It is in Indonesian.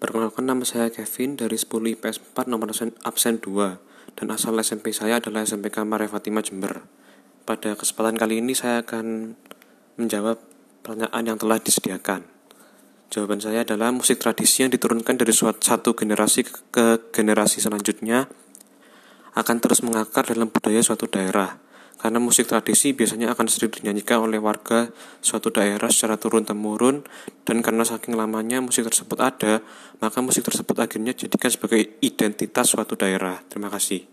Perkenalkan nama saya Kevin dari 10 IPS 4 nomor absen 2 dan asal SMP saya adalah SMPK Maria Fatima Jember. Pada kesempatan kali ini saya akan menjawab pertanyaan yang telah disediakan. Jawaban saya adalah musik tradisi yang diturunkan dari satu generasi ke generasi selanjutnya akan terus mengakar dalam budaya suatu daerah karena musik tradisi biasanya akan sering dinyanyikan oleh warga suatu daerah secara turun-temurun dan karena saking lamanya musik tersebut ada, maka musik tersebut akhirnya jadikan sebagai identitas suatu daerah. Terima kasih.